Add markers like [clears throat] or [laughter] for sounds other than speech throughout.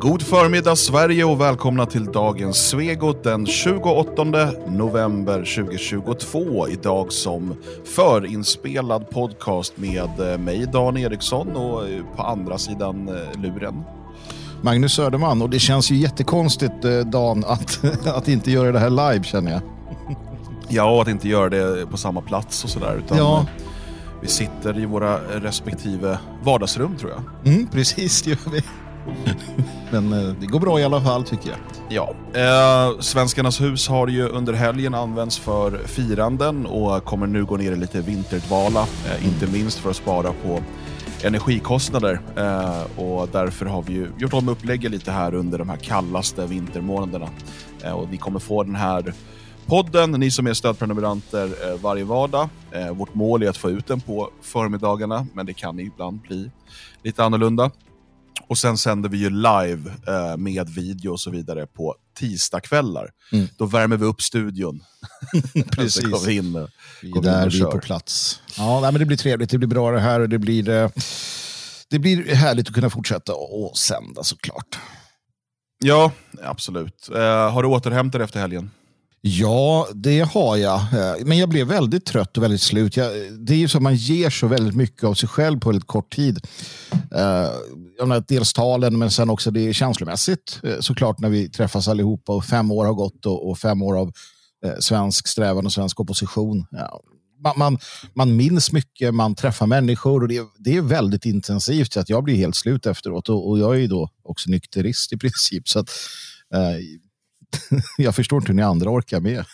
God förmiddag Sverige och välkomna till dagens Svegot den 28 november 2022. Idag som förinspelad podcast med eh, mig Dan Eriksson och eh, på andra sidan eh, luren. Magnus Söderman och det känns ju jättekonstigt Dan att, [laughs] att inte göra det här live känner jag. Ja, och att inte göra det på samma plats och sådär. ja. Vi sitter i våra respektive vardagsrum tror jag. Mm, precis, det [laughs] gör vi. [laughs] Men eh, det går bra i alla fall tycker jag. Ja, eh, Svenskarnas hus har ju under helgen använts för firanden och kommer nu gå ner i lite vinterdvala. Eh, inte minst för att spara på energikostnader. Eh, och därför har vi ju gjort om upplägget lite här under de här kallaste vintermånaderna. Eh, och ni kommer få den här podden, ni som är stödprenumeranter eh, varje vardag. Eh, vårt mål är att få ut den på förmiddagarna, men det kan ibland bli lite annorlunda. Och sen sänder vi ju live eh, med video och så vidare på tisdagskvällar. Mm. Då värmer vi upp studion. [laughs] [laughs] Precis. vi, in, vi är där, vi är på plats. Ja, nej, men det blir trevligt, det blir bra det här och det blir, eh, det blir härligt att kunna fortsätta och sända såklart. Ja, absolut. Eh, har du återhämtat dig efter helgen? Ja, det har jag. Eh, men jag blev väldigt trött och väldigt slut. Jag, det är ju så att man ger så väldigt mycket av sig själv på väldigt kort tid. Uh, dels talen, men sen också det känslomässigt. Eh, såklart när vi träffas allihopa och fem år har gått och, och fem år av uh, svensk strävan och svensk opposition. Ja, man, man, man, minns mycket, man träffar människor och det, det är väldigt intensivt. Så att jag blir helt slut efteråt och, och jag är ju då också nykterist i princip. Så att, [laughs] jag förstår inte hur ni andra orkar med.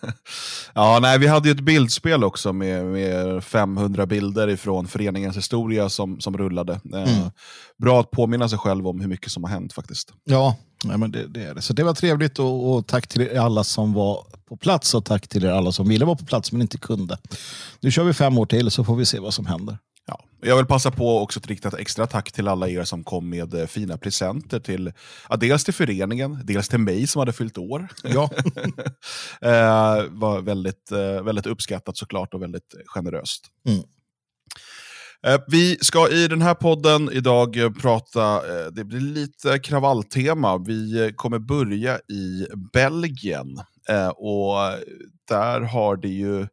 [laughs] ja, nej, vi hade ju ett bildspel också med, med 500 bilder ifrån föreningens historia som, som rullade. Eh, mm. bra att påminna sig själv om hur mycket som har hänt faktiskt. Ja, nej, men det, det är det. Så det var trevligt och, och, tack till alla som var på plats och tack till er alla som ville vara på plats men inte kunde. Nu kör vi fem år till så får vi se vad som händer. Ja. Jag vill passa på också att rikta ett extra tack till alla er som kom med eh, fina presenter. Till, ja, dels till föreningen, dels till mig som hade fyllt år. Ja. [laughs] eh, var väldigt, eh, väldigt uppskattat såklart och väldigt generöst. Mm. Eh, vi ska i den här podden idag prata, eh, det blir lite kravalltema. Vi kommer börja i Belgien. Och där har det ju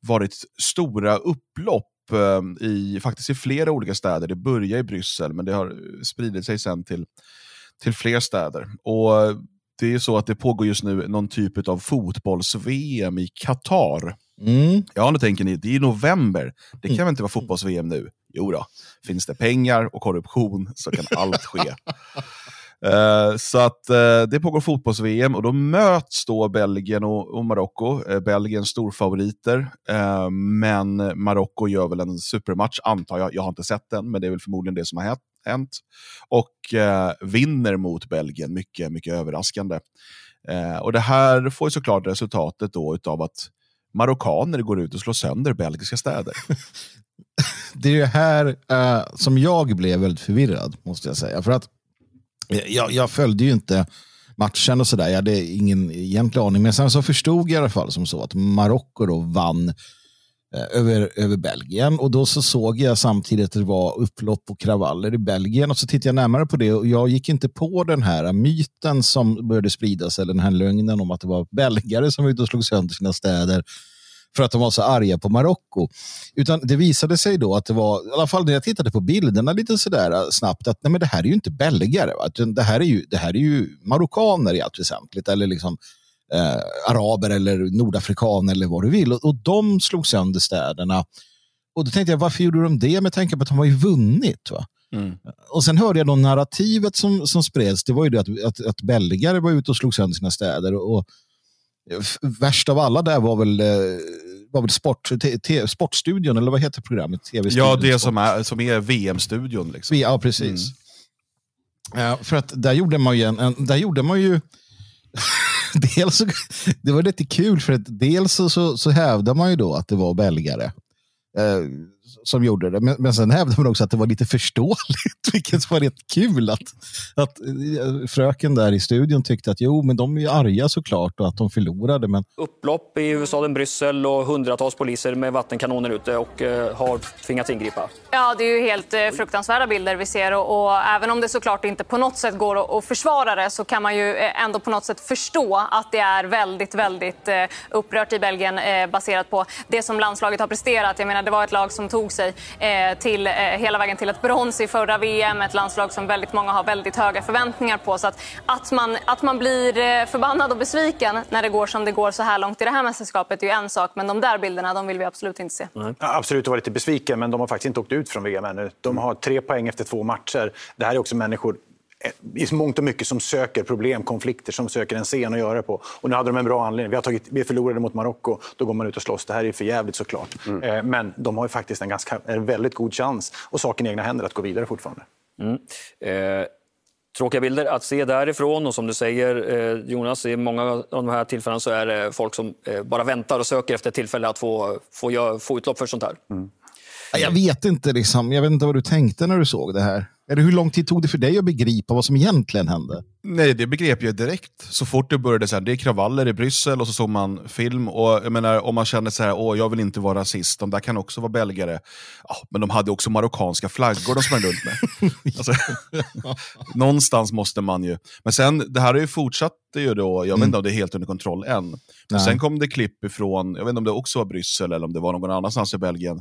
varit stora upplopp Eh, i, faktiskt i flera olika städer. Det börjar i Bryssel, men det har spridit sig sen till, till fler städer. Och det är så att det pågår just nu någon typ av fotbolls-VM i Qatar. Mm. Ja, nu tänker ni, det är november. Det kan mm. väl inte vara fotbolls-VM nu? Jo då, finns det pengar och korruption så kan allt ske. [laughs] Uh, så att uh, det pågår fotbolls-VM och då möts då Belgien och, och Marocko. Eh, uh, Belgien storfavoriter, men Marocko gör väl en supermatch, antar jag. Jag har inte sett den, men det är väl förmodligen det som har hänt. Och vinner mot Belgien, mycket, mycket överraskande. och det här får ju såklart resultatet då utav att marockaner går ut och slår sönder belgiska städer. [laughs] det är ju här som jag blev väldigt förvirrad, måste jag säga. För att Eh, jag, jag följde ju inte matchen och sådär. Jag hade ingen egentlig aning. Men sen så förstod jag i alla fall som så att Marocko då vann eh, över, över Belgien. Och då så såg jag samtidigt att det var upplopp och kravaller i Belgien. Och så tittade jag närmare på det och jag gick inte på den här myten som började spridas, eller den här lögnen om att det var belgare som var ute och slog sönder sina städer för att de var så arga på Marocko. Utan det visade sig då att det var, i alla fall när jag tittade på bilderna lite sådär äh, snabbt, att nej, men det här är ju inte belgare. Va? Det, här är ju, det här är ju marockaner i allt väsentligt. Eller liksom eh, araber eller nordafrikaner eller vad du vill. Och, och de slog sönder städerna. Och då tänkte jag, varför gjorde de det? Med tanke på att de har ju vunnit. Va? Mm. Och sen hörde jag då narrativet som, som spreds. Det var ju det att, att, att belgare var ute och slog sönder sina städer. Och, och värst av alla där var väl, eh, var väl sport, Sportstudion, eller vad heter programmet? TV ja, det som är, som är VM-studion. Liksom. Ja, precis. Mm. Uh, för att där gjorde man ju, en, där gjorde man ju [laughs] dels, det var lite kul för att dels så, så, så hävdade man ju då att det var belgare. Uh, som gjorde det. Men, men sen hävdade man också att det var lite förståeligt, [laughs] vilket var rätt kul. Att, att eh, fröken där i studion tyckte att jo, men de är ju arga såklart och att de förlorade. Men... Upplopp i huvudstaden Bryssel och hundratals poliser med vattenkanoner ute och eh, har tvingats ingripa. Ja, det är ju helt eh, fruktansvärda bilder vi ser och, och, även om det såklart inte på något sätt går att, att försvara det så kan man ju eh, ändå på något sätt förstå att det är väldigt, väldigt eh, upprört i Belgien eh, baserat på det som landslaget har presterat. Jag menar, det var ett lag som tog sig eh, till, hela vägen till ett brons i förra VM. Ett landslag som väldigt många har väldigt höga förväntningar på. Så att, att, man, att man blir förbannad och besviken när det går som det går så här långt i det här mästerskapet är ju en sak. Men de där bilderna de vill vi absolut inte se. Ja, absolut, att vara lite besviken, men de har faktiskt inte åkt ut från VM ännu. De har tre poäng efter två matcher. Det här är också människor i mångt och mycket som söker problem, konflikter, som söker en scen att göra på. Och nu hade de en bra anledning. Vi, har tagit, vi förlorade mot Marocko, då går man ut och slåss. Det här är för jävligt såklart. Mm. Eh, men de har ju faktiskt en, ganska, en väldigt god chans och saken i egna händer att gå vidare fortfarande. Mm. Eh, tråkiga bilder att se därifrån och som du säger eh, Jonas, i många av de här tillfällena så är det folk som eh, bara väntar och söker efter ett tillfälle att få, få, få utlopp för sånt här. Mm. Jag vet inte, liksom. jag vet inte vad du tänkte när du såg det här. Eller hur lång tid tog det för dig att begripa vad som egentligen hände? Nej, det begrep jag direkt. Så fort det började, så här, det är kravaller i Bryssel och så såg man film. Och jag menar, om man känner så här, åh, jag vill inte vara rasist, de där kan också vara belgare. Ja, men de hade också marockanska flaggor de sprang runt med. [laughs] alltså, någonstans måste man ju... Men sen, det här har ju fortsatt ju då, jag mm. vet inte om det är helt under kontroll än. Men sen kom det klipp ifrån, jag vet inte om det också var Bryssel eller om det var någon annanstans i Belgien,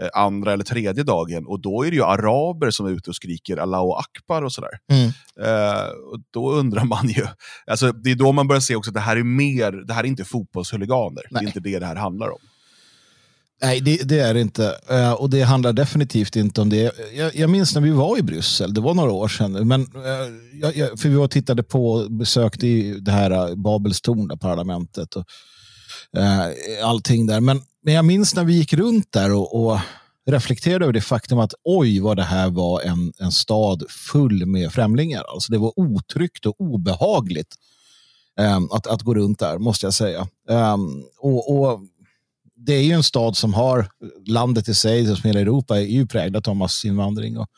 Eh, andra eller tredje dagen. Och då är det ju araber som är ute och skriker Allahu Akbar och sådär. Mm. Eh, och då undrar man ju, alltså, det är då man börjar se också att det här är mer, det här är inte fotbollshuliganer. Det är inte det det här handlar om. Nej, det, det, är det inte. Uh, och det handlar definitivt inte om det. Jag, jag, minns när vi var i Bryssel, det var några år sedan. Men, uh, jag, jag, för vi var och tittade på, besökte det här Babels torn, parlamentet. Och, uh, allting där. Men men jag minns när vi gick runt där och, och reflekterade över det faktum att oj vad det här var en, en stad full med främlingar. Alltså det var otryggt och obehagligt um, att, att gå runt där, måste jag säga. Um, och, och, Det är ju en stad som har, landet i sig, som hela Europa, är ju präglat av massinvandring och,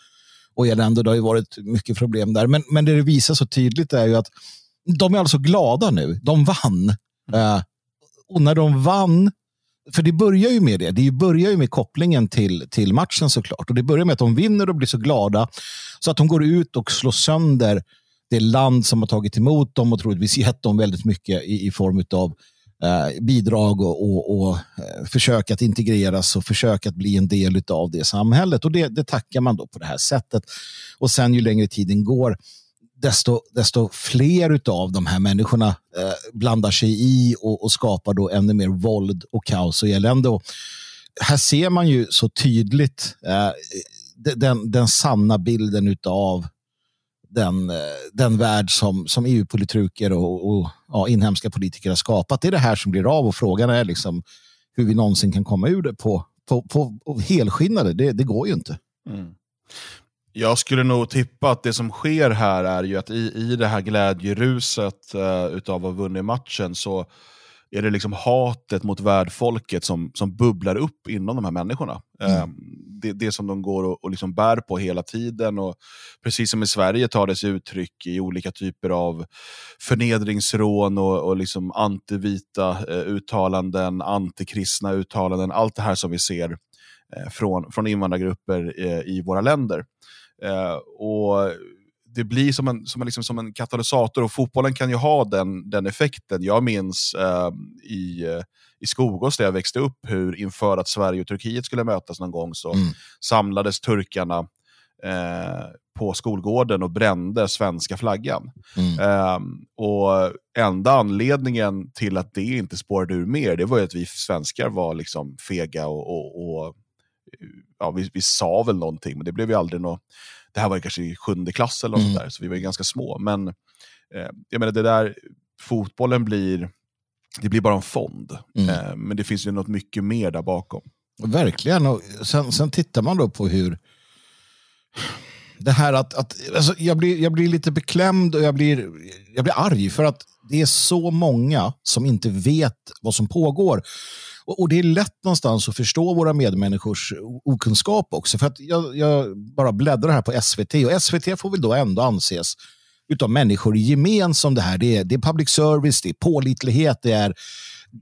och elände. Det har ju varit mycket problem där. Men, men det det visar så tydligt är ju att de är alltså glada nu. De vann. Uh, och när de vann för det börjar ju med det. Det börjar ju med kopplingen till, till matchen såklart. Och det börjar med att de vinner och blir så glada så att de går ut och slår sönder det land som har tagit emot dem och troligtvis gett dem väldigt mycket i, i form av eh, bidrag och, och, och eh, försök att integreras och försök att bli en del av det samhället. Och det, det tackar man då på det här sättet. Och sen ju längre tiden går desto, desto fler av de här människorna eh, blandar sig i och, och, skapar då ännu mer våld och kaos och elände. Och här ser man ju så tydligt eh, den, den sanna bilden av den, eh, den värld som, som EU-politruker och, och ja, inhemska politiker har skapat. Det är det här som blir av och frågan är liksom hur vi någonsin kan komma ur det på, på, på, på helskinnade. Det, det går ju inte. Mm. Jag skulle nog tippa att det som sker här är ju att i, i det här glädjeruset uh, utav att ha vunnit matchen så är det liksom hatet mot värdfolket som, som bubblar upp inom de här människorna. Mm. Um, det, det som de går och, och liksom bär på hela tiden. Och precis som i Sverige tar det sig uttryck i olika typer av förnedringsrån och, och liksom antivita uh, uttalanden, antikristna uttalanden. Allt det här som vi ser från, från invandrargrupper i våra länder. Eh, och det blir som en, som, en, liksom, som en katalysator och fotbollen kan ju ha den, den effekten. Jag minns eh, i, i Skogås där jag växte upp hur inför att Sverige och Turkiet skulle mötas någon gång så mm. samlades turkarna eh, på skolgården och brände svenska flaggan. Mm. Eh, och enda anledningen till att det inte spårade ur mer, det var ju att vi svenskar var liksom fega och, och, och ja, vi, vi sa väl någonting, men det blev ju aldrig något. Det här var ju kanske i sjunde klass eller något mm. där, så vi var ju ganska små. Men eh, jag menar, det där, fotbollen blir, det blir bara en fond. Mm. Eh, men det finns ju något mycket mer där bakom. Verkligen, och sen, sen tittar man då på hur det här att, att alltså jag, blir, jag blir lite beklämd och jag blir, jag blir arg för att det är så många som inte vet vad som pågår. Och, och, det är lätt någonstans att förstå våra medmänniskors okunskap också. För att jag, jag bara bläddrar här på SVT och SVT får väl då ändå anses utav människor i gemen som det här. Det är, det är public service, det är pålitlighet, det är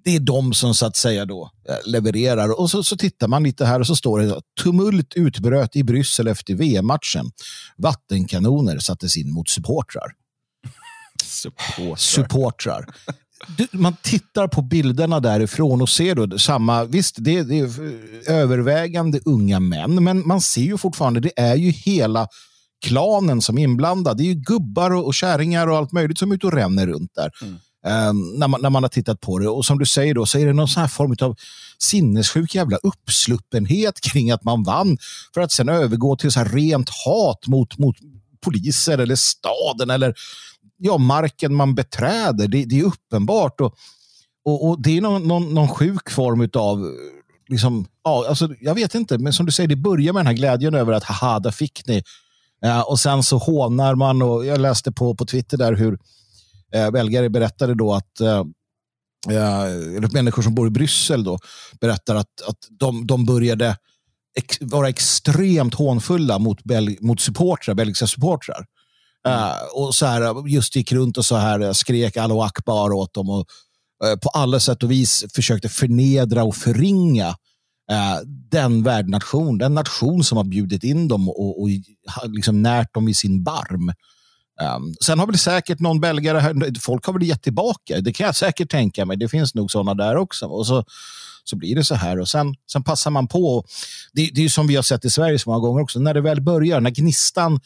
det är de som så att säga då eh, levererar. Och så, så tittar man lite här och så står det tumult utbröt i Bryssel efter VM-matchen. Vattenkanoner sattes in mot supportrar. [laughs] supportrar. supportrar. Du, man tittar på bilderna därifrån och ser då samma, visst det är, det är övervägande unga män, men man ser ju fortfarande, det är ju hela klanen som är inblandad. Det är ju gubbar och, och kärringar och allt möjligt som är ute och ränner runt där. Mm. Um, när, man, när man har tittat på det. Och som du säger då, så är det någon sån här form av sinnessjuk jävla uppsluppenhet [laughs] kring att man vann för att sen övergå till så här rent hat mot, mot poliser eller staden eller ja, marken man beträder. Det, det är uppenbart. Och, och, och, det är någon, någon, någon sjuk form av liksom, ja, alltså, jag vet inte, men som du säger, det börjar med den här glädjen över att haha, där fick ni. Eh, och sen så hånar man och jag läste på, på Twitter där hur eh, belgare berättade då att eh, eh, människor som bor i Bryssel då, berättar att, att de, de började ex, vara extremt hånfulla mot, bel, mot supportrar, belgiska supportrar. Uh, och så här, just gick runt och så här, eh, skrek Allahu Akbar åt dem och uh, på alla sätt och vis försökte förnedra och förringa uh, den värdnation, den nation som har bjudit in dem och, och liksom närt dem i sin barm. Um, sen har väl säkert någon belgare, här, folk har väl gett tillbaka, det kan jag säkert tänka mig. Det finns nog sådana där också. Och så, så blir det så här och sen, sen passar man på. Det, det är som vi har sett i Sverige så många gånger också, när det väl börjar, när gnistan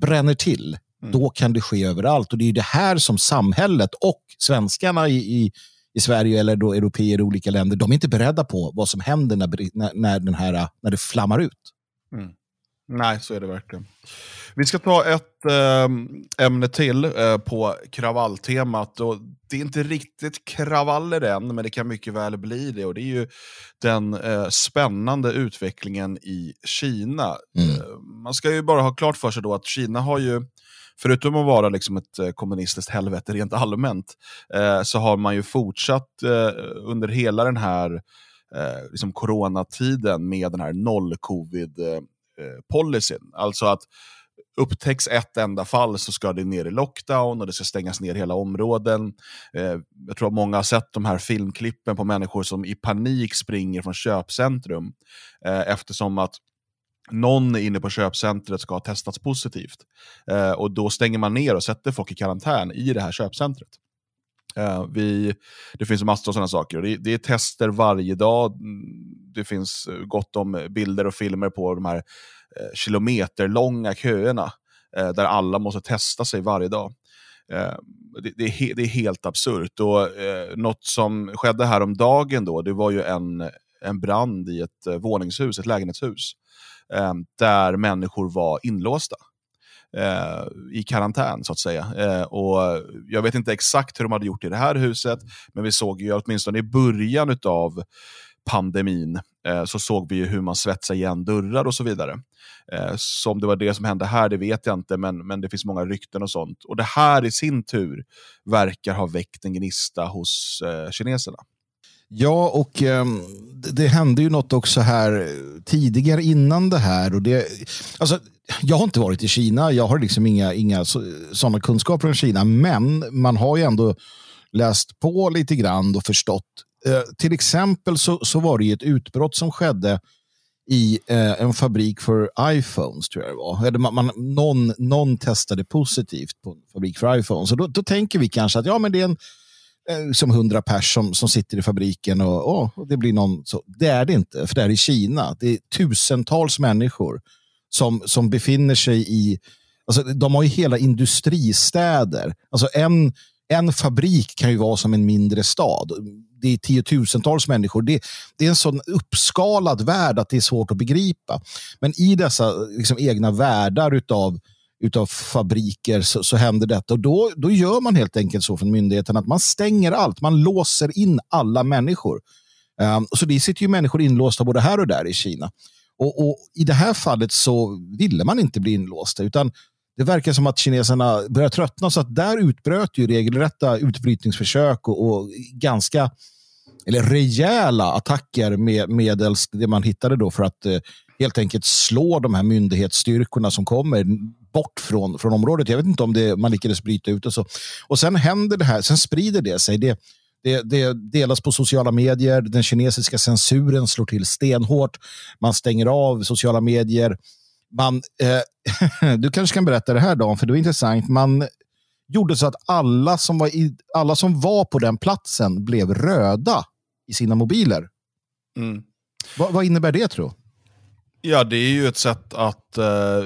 bränner till, mm. då kan det ske överallt. Och det är det här som samhället och svenskarna i, i, i Sverige eller då europeer i olika länder, de är inte beredda på vad som händer när, när, när, den här, när det flammar ut. Mm. Nej, så är det verkligen. Vi ska ta ett äh, ämne till äh, på kravalltemat. Och det är inte riktigt kravaller än, men det kan mycket väl bli det. Och Det är ju den äh, spännande utvecklingen i Kina. Mm man ska ju bara ha klart för sig då att Kina har ju förutom att vara liksom ett eh, kommunistiskt helvete rent allmänt, eh, så har man ju fortsatt eh, under hela den här eh, liksom coronatiden med den här noll-covid-policyn. Eh, eh, alltså att upptäcks ett enda fall så ska det ner i lockdown och det ska stängas ner hela områden. Eh, jag tror att många har sett de här filmklippen på människor som i panik springer från köpcentrum eh, eftersom att någon inne på köpcentret ska ha testats positivt. Eh, och då stänger man ner och sätter folk i karantän i det här köpcentret. Eh, vi, det finns massor av sådana saker. Det, det, är tester varje dag. Mm, det finns eh, gott om bilder och filmer på de här Eh, kilometerlånga köerna eh, där alla måste testa sig varje dag. Eh, det, det, är, det är helt absurt. Och, eh, något som skedde här om dagen då, det var ju en, en brand i ett eh, våningshus, ett lägenhetshus, eh, där människor var inlåsta. Eh, i karantän så att säga. Eh, och jag vet inte exakt hur de hade gjort i det här huset, men vi såg ju åtminstone i början av pandemin eh, så såg vi hur man svetsade igen dörrar och så vidare. Eh, så om det var det som hände här, det vet jag inte, men, men det finns många rykten och sånt. Och det här i sin tur verkar ha väckt en gnista hos eh, kineserna. Ja, och um, det hände ju något också här tidigare innan det här. Och det, alltså, jag har inte varit i Kina, jag har liksom inga, inga sådana kunskaper om Kina, men man har ju ändå läst på lite grann och förstått Uh, till exempel så, så var det ett utbrott som skedde i eh, en fabrik för iPhones, tror jag det var. Eller man, man, någon, någon testade positivt på en fabrik för iPhones. Så då, då tänker vi kanske att ja, men det är en Eh, som hundra pers som, som sitter i fabriken och, och, det blir någon så. Det är det inte, för det är i Kina. Det är tusentals människor som, som befinner sig i Alltså, de har ju hela industristäder. Alltså en, en fabrik kan ju vara som en mindre stad det är tiotusentals människor. Det, det, är en sån uppskalad värld att det är svårt att begripa. Men i dessa liksom, egna världar utav, utav fabriker så, så händer detta. Och då, då gör man helt enkelt så från myndigheten att man stänger allt. Man låser in alla människor. Um, så det sitter ju människor inlåsta både här och där i Kina. Och, och, I det här fallet så ville man inte bli inlåsta utan det verkar som att kineserna börjar tröttna så att där utbröt ju regelrätta utbrytningsförsök och, och ganska eller rejäla attacker med, medelst det man hittade då för att eh, helt enkelt slå de här myndighetsstyrkorna som kommer bort från, från området. Jag vet inte om det, man lyckades bryta ut och så. Och sen händer det här, sen sprider det sig. Det, det, det, delas på sociala medier, den kinesiska censuren slår till stenhårt, man stänger av sociala medier. Man, eh, [laughs] du kanske kan berätta det här Dan, för det är intressant. Man gjorde så att alla som, var i, alla som var på den platsen blev röda i sina mobiler. Mm. Va, vad innebär det tror Ja, det är ju ett sätt att eh,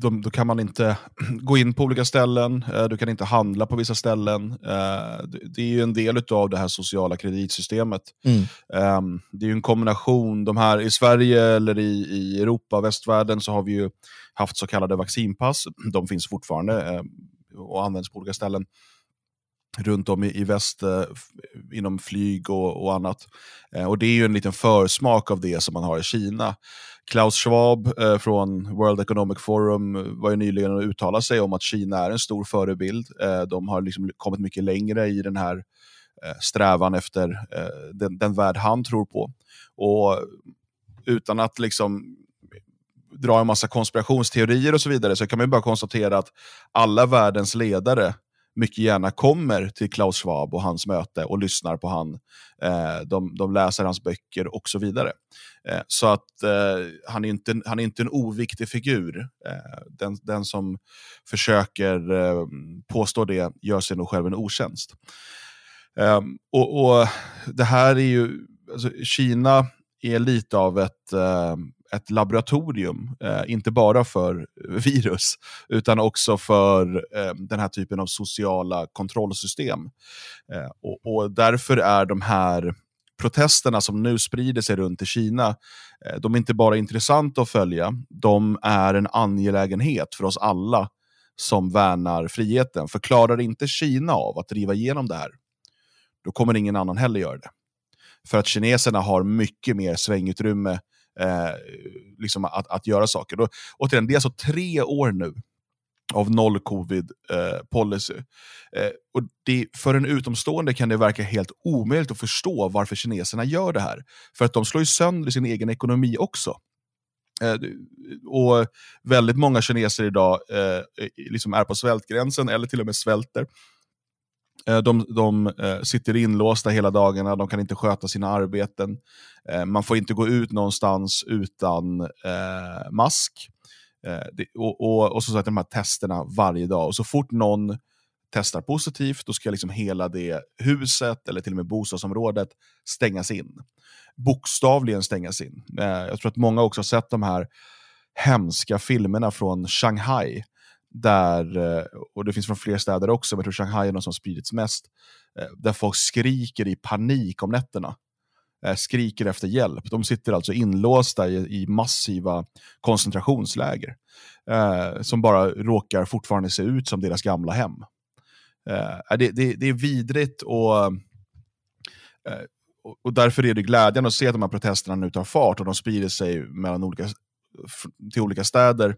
då, då, kan man inte [clears throat] gå in på olika ställen, eh, du kan inte handla på vissa ställen. Eh, det är ju en del av det här sociala kreditsystemet. Mm. Ehm, det är ju en kombination, de här i Sverige eller i, i Europa, västvärlden, så har vi ju haft så kallade vaccinpass. De finns fortfarande eh, och används på olika ställen runt om i, i väst eh, inom flyg och, och annat. Eh, och Det är ju en liten försmak av det som man har i Kina. Klaus Schwab eh, från World Economic Forum eh, var ju nyligen och uttalade sig om att Kina är en stor förebild. Eh, de har liksom kommit mycket längre i den här eh, strävan efter eh, den, den värld han tror på. Och utan att liksom dra en massa konspirationsteorier och så vidare så kan man bara konstatera att alla världens ledare mycket gärna kommer till Klaus Schwab och hans möte och lyssnar på han. Eh, de, de läser hans böcker och så vidare. Eh, så att eh, han, är inte, han är inte en oviktig figur. Eh, den, den som försöker eh, påstå det gör sig nog själv en otjänst. Eh, och, och, Det här är ju, alltså, Kina är lite av ett eh, ett laboratorium, eh, inte bara för virus, utan också för eh, den här typen av sociala kontrollsystem. Eh, och, och, därför är de här protesterna som nu sprider sig runt i Kina, eh, de är inte bara intressanta att följa, de är en angelägenhet för oss alla som värnar friheten. För klarar inte Kina av att driva igenom det här, då kommer ingen annan heller göra det. För att kineserna har mycket mer svängutrymme eh, liksom att, att göra saker. Och, återigen, det är alltså tre år nu av noll covid eh, policy. Eh, och det, för en utomstående kan det verka helt omöjligt att förstå varför kineserna gör det här. För att de slår ju sönder sin egen ekonomi också. Eh, och Väldigt många kineser idag eh, liksom är på svältgränsen eller till och med svälter. Eh, de, de eh, sitter inlåsta hela dagarna, de kan inte sköta sina arbeten. Eh, man får inte gå ut någonstans utan mask. Och, och, och, så sätter de här testerna varje dag. Och så fort någon testar positivt, då ska liksom hela det huset eller till och med bostadsområdet stängas in. Bokstavligen stängas in. Jag tror att många också har sett de här hemska filmerna från Shanghai där, eh, och det finns från fler städer också, men jag tror Shanghai är de som spridits mest, eh, där folk skriker i panik om nätterna. Eh, skriker efter hjälp. De sitter alltså inlåsta i, i massiva koncentrationsläger som bara råkar fortfarande se ut som deras gamla hem. Det, det, det är vidrigt och, och därför är det glädjande att se att de här protesterna nu tar fart och de sprider sig mellan olika, till olika städer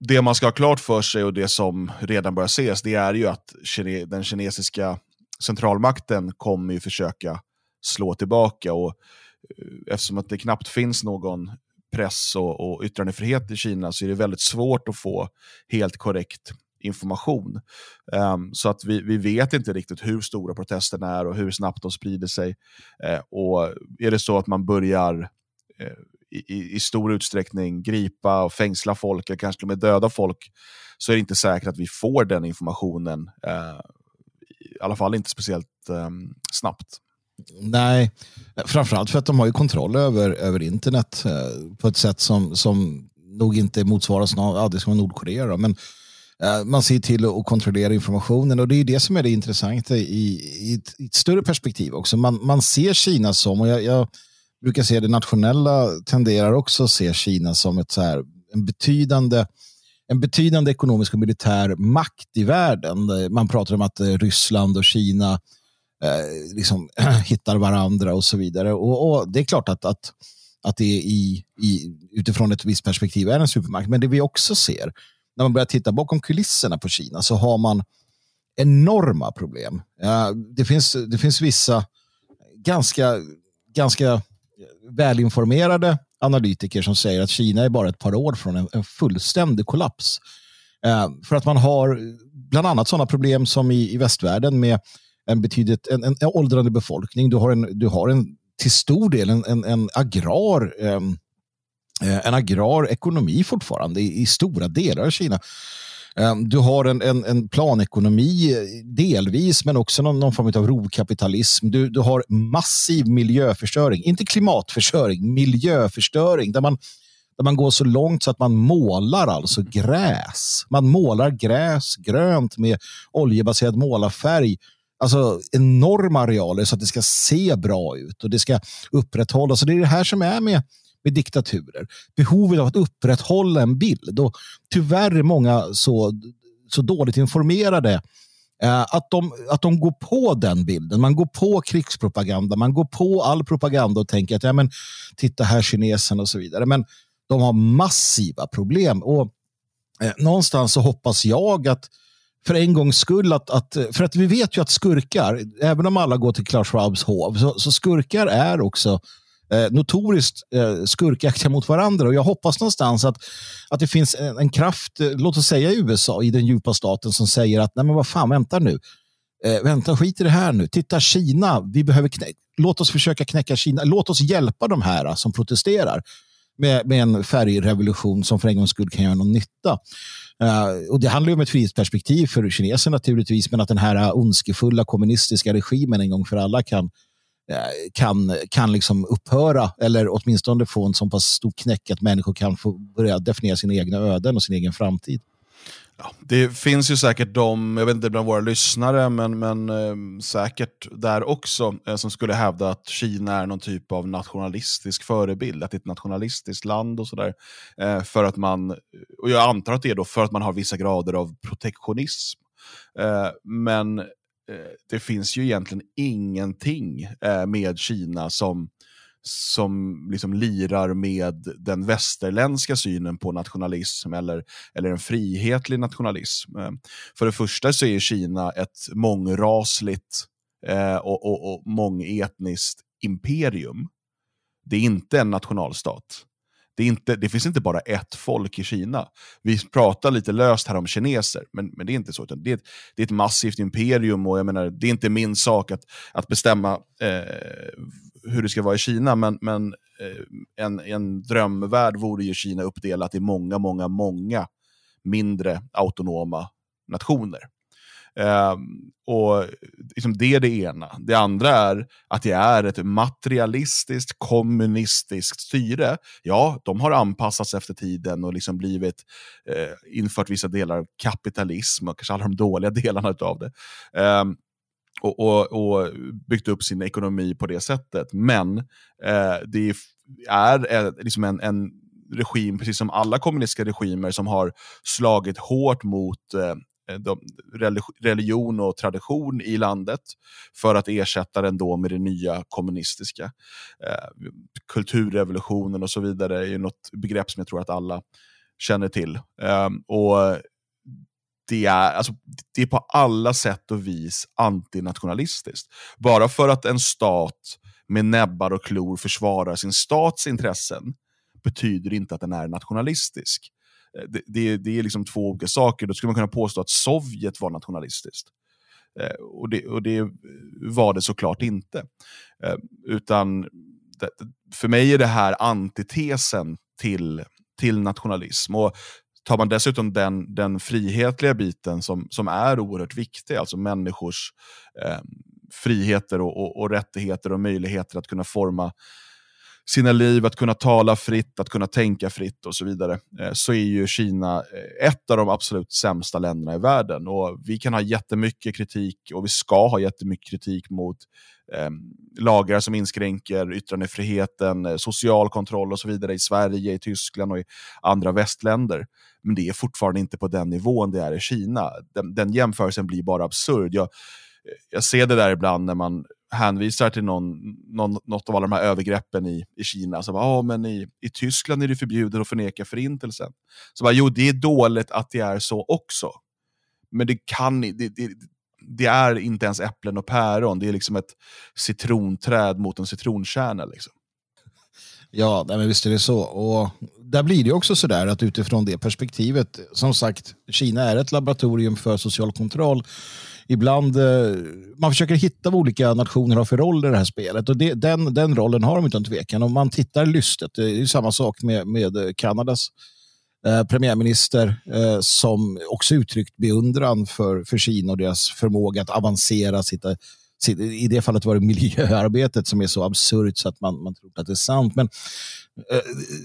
det man ska ha klart för sig och det som redan börjar ses, det är ju att den kinesiska centralmakten kommer ju försöka slå tillbaka. Och eh, eftersom att det knappt finns någon press och, och yttrandefrihet i Kina så är det väldigt svårt att få helt korrekt information. Um, så att vi, vi vet inte riktigt hur stora protesterna är och hur snabbt de sprider sig. Uh, och Är det så att man börjar uh, Eh, i, i, stor utsträckning gripa och fängsla folk, eller kanske till och med döda folk, så är det inte säkert att vi får den informationen. Eh, I alla fall inte speciellt eh, snabbt. Nej, framförallt för att de har ju kontroll över, över internet eh, på ett sätt som, som nog inte motsvaras av ja, det som Nordkorea. Då. Men eh, man ser till att kontrollera informationen och det är det som är det intressanta i, i, ett, i ett, större perspektiv också. Man, man ser Kina som, och jag, jag brukar se det nationella tenderar också att se Kina som ett så här, en, betydande, en betydande ekonomisk och militär makt i världen. Man pratar om att eh, Ryssland och Kina eh, liksom, [clears throat] hittar varandra och så vidare. Och, och, Det är klart att, att, att det i, i, utifrån ett visst perspektiv är en supermakt. Men det vi också ser, när man börjar titta bakom kulisserna på Kina, så har man enorma problem. Eh, det, finns, det finns vissa ganska, ganska välinformerade analytiker som säger att Kina är bara ett par år från en, en fullständig kollaps. Eh, för att man har bland annat sådana problem som i, i västvärlden med en betydligt en, en, åldrande befolkning. Du har, en, du har en, till stor del en, en, en agrar eh, eh en agrar ekonomi fortfarande i, i stora delar av Kina. Ehm, du har en, en, en, planekonomi delvis, men också någon, någon form av rovkapitalism. Du, du har massiv miljöförstöring, inte klimatförstöring, miljöförstöring, där man, där man går så långt så att man målar alltså gräs. Man målar gräs grönt med oljebaserad målarfärg alltså enorma arealer så att det ska se bra ut och det ska upprätthållas. Så det är det här som är med med diktaturer. Behovet av att upprätthålla en bild. Och tyvärr är många så, så dåligt informerade eh, att, de, att de går på den bilden. Man går på krigspropaganda, man går på all propaganda och tänker att ja, men, titta här kineserna och så vidare. Men de har massiva problem. Och eh, Någonstans så hoppas jag att för en gångs skull att, att, för att vi vet ju att skurkar, även om alla går till Klaus Schwabs hov, så, så skurkar är också eh, notoriskt eh, skurkaktiga mot varandra. Och jag hoppas någonstans att, att det finns en, en kraft, eh, låt oss säga i USA, i den djupa staten som säger att nej men vad fan, vänta nu. Eh, vänta, skit i det här nu. Titta Kina, vi behöver låt oss försöka knäcka Kina. Låt oss hjälpa de här eh, som protesterar med, med en färgrevolution som för en gångs skull kan göra någon nytta. Uh, och det handlar om ett frihetsperspektiv för kineser naturligtvis, men att den här eh, ondskefulla kommunistiska regimen en gång för alla kan Eh, kan, kan liksom upphöra eller åtminstone få en så pass stor knäck att människor kan få börja definiera sina egna öden och sin egen framtid. Ja, det finns ju säkert de, jag vet inte bland våra lyssnare, men, men eh, säkert där också, eh, som skulle hävda att Kina är någon typ av nationalistisk förebild, att det är ett nationalistiskt land och sådär. Eh, för att man, och jag antar att det är då för att man har vissa grader av protektionism. Eh, men Eh, det finns ju egentligen ingenting eh, med Kina som, som liksom lirar med den västerländska synen på nationalism eller, eller en frihetlig nationalism. Eh, för det första så är Kina ett mångrasligt eh, och, och, och mångetniskt imperium. Det är inte en nationalstat det, är inte, det finns inte bara ett folk i Kina. Vi pratar lite löst här om kineser, men, men det är inte så. det, är ett, det är ett massivt imperium och jag menar, det är inte min sak att, att bestämma eh, hur det ska vara i Kina, men, men eh, en, en drömvärld vore ju Kina uppdelat i många, många, många mindre autonoma nationer. Eh, och liksom Det är det ena. Det andra är att det är ett materialistiskt, kommunistiskt styre. Ja, de har anpassats efter tiden och liksom blivit eh, infört vissa delar av kapitalism och kanske alla de dåliga [laughs] delarna av det. Eh, och, och, och, byggt upp sin ekonomi på det sättet. Men eh, det är eh, liksom en, en regim, precis som alla kommunistiska regimer, som har slagit hårt mot Eh, Eh, de, religion och tradition i landet för att ersätta den då med det nya kommunistiska. Eh, kulturrevolutionen och så vidare är ju något begrepp som jag tror att alla känner till. Eh, och det är, alltså, det är på alla sätt och vis antinationalistiskt. Bara för att en stat med näbbar och klor försvarar sin stats intressen betyder inte att den är nationalistisk. Eh, det, det, det, är liksom två olika saker. Då skulle man kunna påstå att Sovjet var nationalistiskt. Eh, och, det, och det var det såklart inte. Eh, utan det, för mig är det här antitesen till, till nationalism. Och tar man dessutom den, den frihetliga biten som, som är oerhört viktig, alltså människors eh, friheter och, och, och, rättigheter och möjligheter att kunna forma sina liv, att kunna tala fritt, att kunna tänka fritt och så vidare, eh, så är ju Kina eh, ett av de absolut sämsta länderna i världen. Och Vi kan ha jättemycket kritik, och vi ska ha jättemycket kritik mot eh, lagar som inskränker yttrandefriheten, eh, social kontroll och så vidare i Sverige, i Tyskland och i andra västländer. Men det är fortfarande inte på den nivån det är i Kina. Den, den jämförelsen blir bara absurd. Jag, jag ser det där ibland när man hänvisar till någon, någon, något av alla de här övergreppen i, i Kina. Så bara, ah, men i, I Tyskland är det förbjudet att förneka förintelsen. Så bara, jo, det är dåligt att det är så också. Men det kan det, det, det är inte ens äpplen och päron, det är liksom ett citronträd mot en citronkärna. Liksom. Ja, men visst är det så. Och där blir det också så där att utifrån det perspektivet, som sagt, Kina är ett laboratorium för social kontroll. Ibland, eh, man försöker hitta vad olika nationer har för roll i det här spelet och det, den, den rollen har de utan tvekan. Om man tittar lystet, det är samma sak med, med eh, Kanadas eh, premiärminister eh, som också uttryckt beundran för, för Kina och deras förmåga att avancera, sitta i det fallet var det miljöarbetet som är så absurt så att man, man tror att det är sant. Men, eh,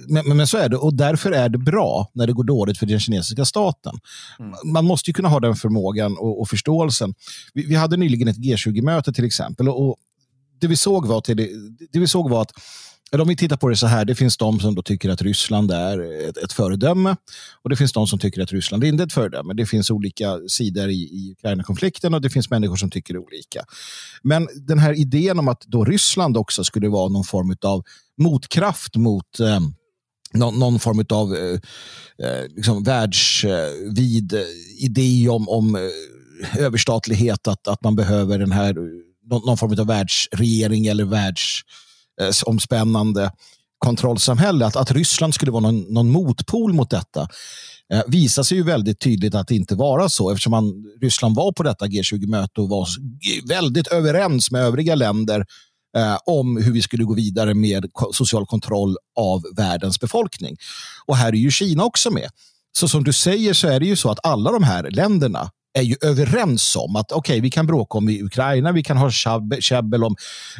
men, men, så är det och därför är det bra när det går dåligt för den kinesiska staten. Mm. Man måste ju kunna ha den förmågan och, och förståelsen. Vi, vi, hade nyligen ett G20-möte till exempel och, och det vi såg var, till det, det vi såg var att eller om vi tittar på det så här, det finns de som då tycker att Ryssland är ett, ett föredöme och det finns de som tycker att Ryssland inte är ett föredöme. Det finns olika sidor i, i Ukraina-konflikten och det finns människor som tycker olika. Men den här idén om att då Ryssland också skulle vara någon form av motkraft mot eh, någon, någon, form av eh, eh, liksom världsvid eh, idé om, om eh, överstatlighet, att, att man behöver den här, eh, någon, någon form av världsregering eller världs Eh, världsomspännande kontrollsamhälle. Att, att Ryssland skulle vara någon, någon motpol mot detta eh, visar sig ju väldigt tydligt att det inte vara så eftersom man, Ryssland var på detta G20-möte och var väldigt överens med övriga länder eh, om hur vi skulle gå vidare med social kontroll av världens befolkning. Och här är ju Kina också med. Så som du säger så är det ju så att alla de här länderna är ju överens om att okej, okay, vi kan bråka om i Ukraina, vi kan ha käbbel om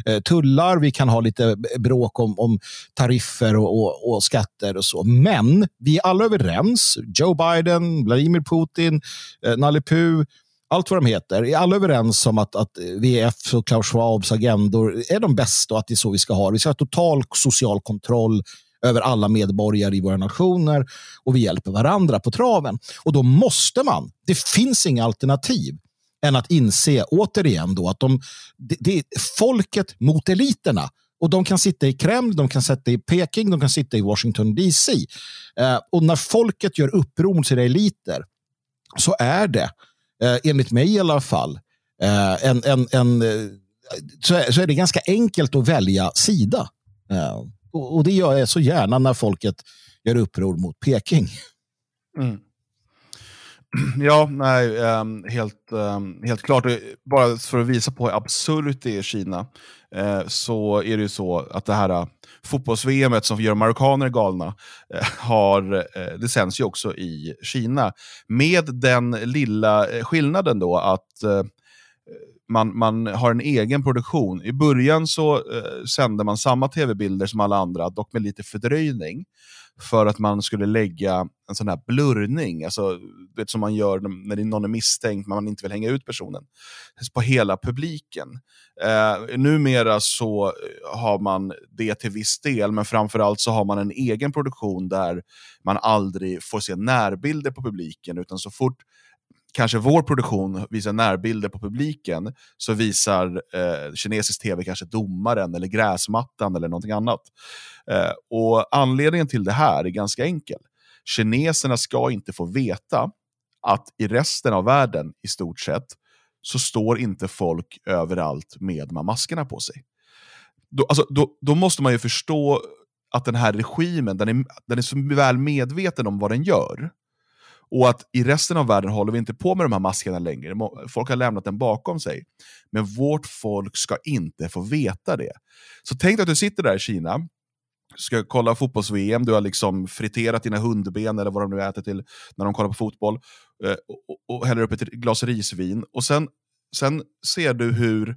eh, tullar, vi kan ha lite bråk om, om tariffer och, och, och, skatter och så. Men vi är alla överens. Joe Biden, Vladimir Putin, eh, Nalle Puh, allt vad de heter, är alla överens om att, att VF och Klaus Schwabs agendor är de bästa och att det är så vi ska ha det. Vi ska ha total social kontroll över alla medborgare i våra nationer och vi hjälper varandra på traven. Och då måste man, det finns inga alternativ än att inse återigen då att de, det, det är folket mot eliterna. Och de kan sitta i Kreml, de kan sitta i Peking, de kan sitta i Washington DC. Eh, och när folket gör uppror mot sina eliter så är det, eh, enligt mig i alla fall, eh, en, en, en, eh, så, är, så är det ganska enkelt att välja sida. Eh, och, och, det gör jag så gärna när folket gör uppror mot Peking. Mm. [clears throat] Ja, nej, um, helt, um, helt klart. Bara för att visa på hur absurt det är i Kina, uh, så är det ju så att det här eh, uh, fotbolls-VM som gör marockaner galna, uh, har, det sänds ju också i Kina. Med den lilla skillnaden då att man, man har en egen produktion. I början så eh, sände man samma tv-bilder som alla andra, dock med lite fördröjning. För att man skulle lägga en sån här blurrning, alltså, vet, som man gör när någon är misstänkt, men man inte vill hänga ut personen, på hela publiken. Eh, numera så eh, har man det till viss del, men framförallt så har man en egen produktion där man aldrig får se närbilder på publiken, utan så fort kanske vår produktion visar närbilder på publiken, så visar eh, kinesisk tv kanske domaren eller gräsmattan eller någonting annat. Eh, och Anledningen till det här är ganska enkel. Kineserna ska inte få veta att i resten av världen, i stort sett, så står inte folk överallt med maskerna på sig. Då, alltså, då, då måste man ju förstå att den här regimen, den är, den är så väl medveten om vad den gör. Och att i resten av världen håller vi inte på med de här maskerna längre. Folk har lämnat den bakom sig. Men vårt folk ska inte få veta det. Så tänk att du sitter där i Kina, ska kolla fotbolls-VM, du har liksom friterat dina hundben eller vad de nu äter till när de kollar på fotboll, eh, och, och häller upp ett glas risvin. Och sen, sen ser du hur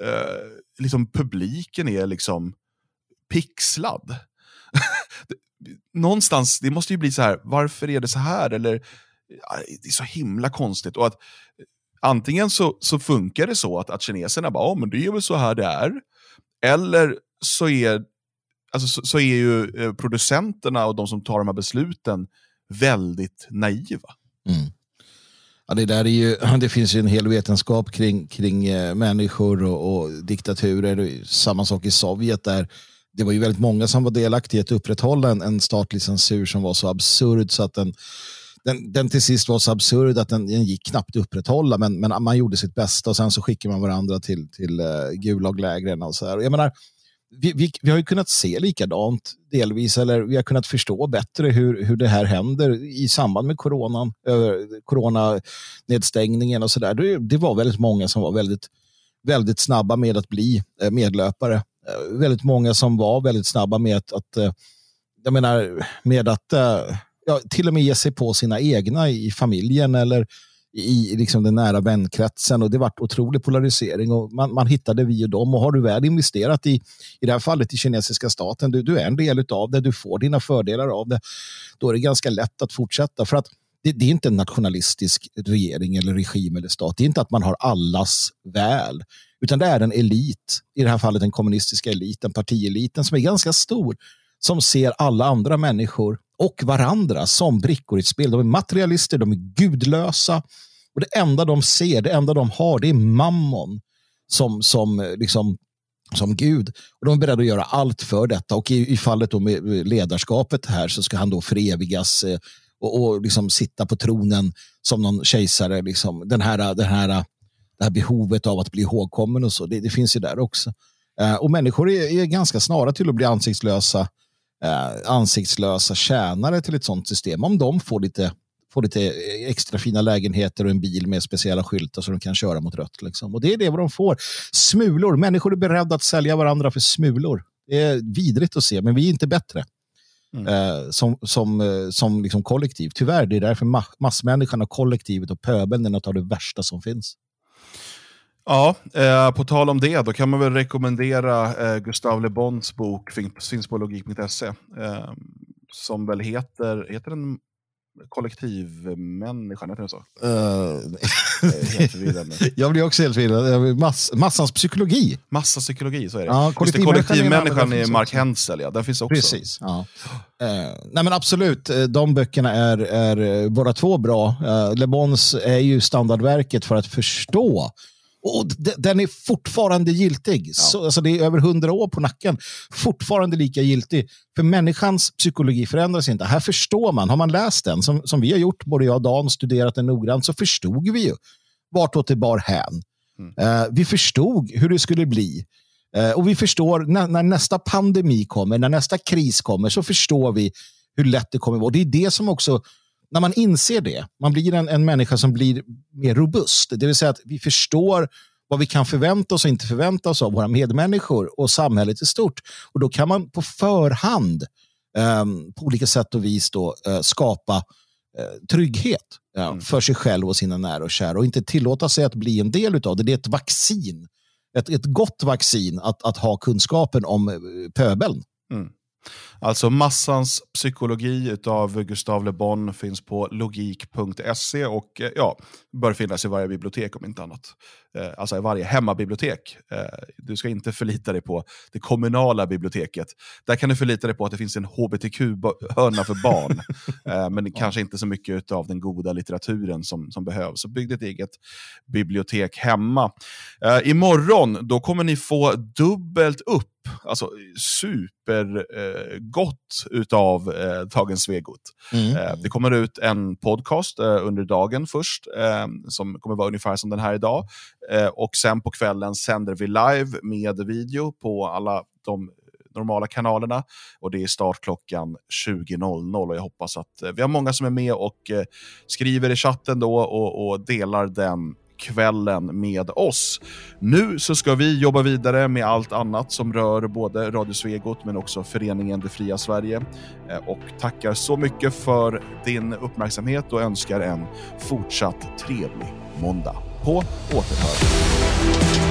eh, liksom publiken är liksom pixlad. [laughs] någonstans, det måste ju bli så här, varför är det så här? Eller, det är så himla konstigt. Och att eh, Antingen så, så funkar det så att, att kineserna bara, oh, men det är väl så här det är. Eller så är, alltså, så, så är ju eh, producenterna och de som tar de här besluten väldigt naiva. Mm. Ja, det, där är ju, [clears throat] det finns ju en hel vetenskap kring, kring eh, människor och, och diktaturer. Samma sak i Sovjet där det var ju väldigt många som var delaktiga i att upprätthålla en, en statlig censur som var så absurd så att den den, den till sist var så absurd att den, den gick knappt att upprätthålla, men, men man gjorde sitt bästa och sen så skickade man varandra till, till eh, uh, Gulaglägren och så här. Jag menar, vi, vi, vi, har ju kunnat se likadant delvis, eller vi har kunnat förstå bättre hur, hur det här händer i samband med coronan, över, coronanedstängningen och sådär. Det, det var väldigt många som var väldigt, väldigt snabba med att bli eh, medlöpare. Eh, väldigt många som var väldigt snabba med att, att eh, jag menar, med att eh, ja, till och med ge sig på sina egna i familjen eller i liksom den nära vänkretsen. Och det vart otrolig polarisering och man, man hittade vi och dem. Och har du väl investerat i, i det här fallet i kinesiska staten, du, du är en del av det, du får dina fördelar av det, då är det ganska lätt att fortsätta. För att det, det, är inte en nationalistisk regering eller regim eller stat, det är inte att man har allas väl, utan det är en elit, i det här fallet den kommunistiska eliten, partieliten som är ganska stor, som ser alla andra människor och varandra som brickor i ett spel. De är materialister, de är gudlösa och det enda de ser, det enda de har, det är mammon som, som, eh, liksom, som Gud. Och de är beredda att göra allt för detta och i, i fallet med ledarskapet här så ska han då förevigas eh, och, och liksom sitta på tronen som någon kejsare. Liksom. Den här, den här, det här behovet av att bli ihågkommen och så, det, det finns ju där också. Eh, och människor är, är ganska snara till att bli ansiktslösa eh, ansiktslösa tjänare till ett sånt system. Om de får lite, får lite extra fina lägenheter och en bil med speciella skyltar så de kan köra mot rött. Liksom. Och det är det vad de får. Smulor. Människor är beredda att sälja varandra för smulor. Det är vidrigt att se, men vi är inte bättre. Mm. Eh, som som, eh, som liksom kollektiv. Tyvärr, det är därför ma massmänniskan och kollektivet och pöbeln är något av det värsta som finns. Ja, eh, på tal om det, då kan man väl rekommendera eh, Gustav Le Bons bok, finns på logik.se, eh, som väl heter, heter den kollektivmänniskan, heter den så? Uh, [laughs] jag blir också helt förvirrad. Mass, massans psykologi. Massa psykologi, så är det. Ja, kollektivmänniskan, kollektivmänniskan är, är Mark Hensel, ja. Den finns också. Precis. Ja. Uh, nej men absolut, de böckerna är, är båda två bra. Uh, Le Bons är ju standardverket för att förstå och den är fortfarande giltig. Ja. Så, alltså det är över hundra år på nacken. Fortfarande lika giltig. För människans psykologi förändras inte. Här förstår man, har man läst den, som, som vi har gjort, både jag och Dan, studerat den noggrant, så förstod vi ju vartåt det bar hän. Mm. Uh, vi förstod hur det skulle bli. Uh, och vi förstår när, när, nästa pandemi kommer, när nästa kris kommer, så förstår vi hur lätt det kommer vara. Det är det som också när man inser det, man blir en, en människa som blir mer robust. Det vill säga att vi förstår vad vi kan förvänta oss och inte förvänta oss av våra medmänniskor och samhället i stort. Och då kan man på förhand um, på olika sätt och vis då, uh, skapa uh, trygghet mm. för sig själv och sina nära och kära och inte tillåta sig att bli en del av det. Det är ett vaccin, ett, ett gott vaccin att, att ha kunskapen om uh, pöbeln. Mm. Alltså Massans psykologi av Gustav Le Bon finns på logik.se och eh, ja, bör finnas i varje bibliotek om inte annat. Eh, alltså i varje hemmabibliotek. Eh, du ska inte förlita dig på det kommunala biblioteket. Där kan du förlita dig på att det finns en hbtq-hörna för barn. [laughs] men kanske inte så mycket av den goda litteraturen som, som behövs. Så bygg ditt eget bibliotek hemma. imorgon då kommer ni få dubbelt upp alltså supergott eh, utav eh, Tagen Svegot. Mm. Eh, det kommer ut en podcast eh, under dagen först, eh, som kommer vara ungefär som den här idag. Eh, och sen på kvällen sänder vi live med video på alla de normala kanalerna. Och det är startklockan 20.00 och jag hoppas att vi har många som är med och skriver i chatten då och, och delar den kvällen med oss. Nu så ska vi jobba vidare med allt annat som rör både Radio Svegot men också föreningen Det fria Sverige. Eh, och tackar så mycket för din uppmärksamhet och önskar en fortsatt trevlig måndag. På återhörande.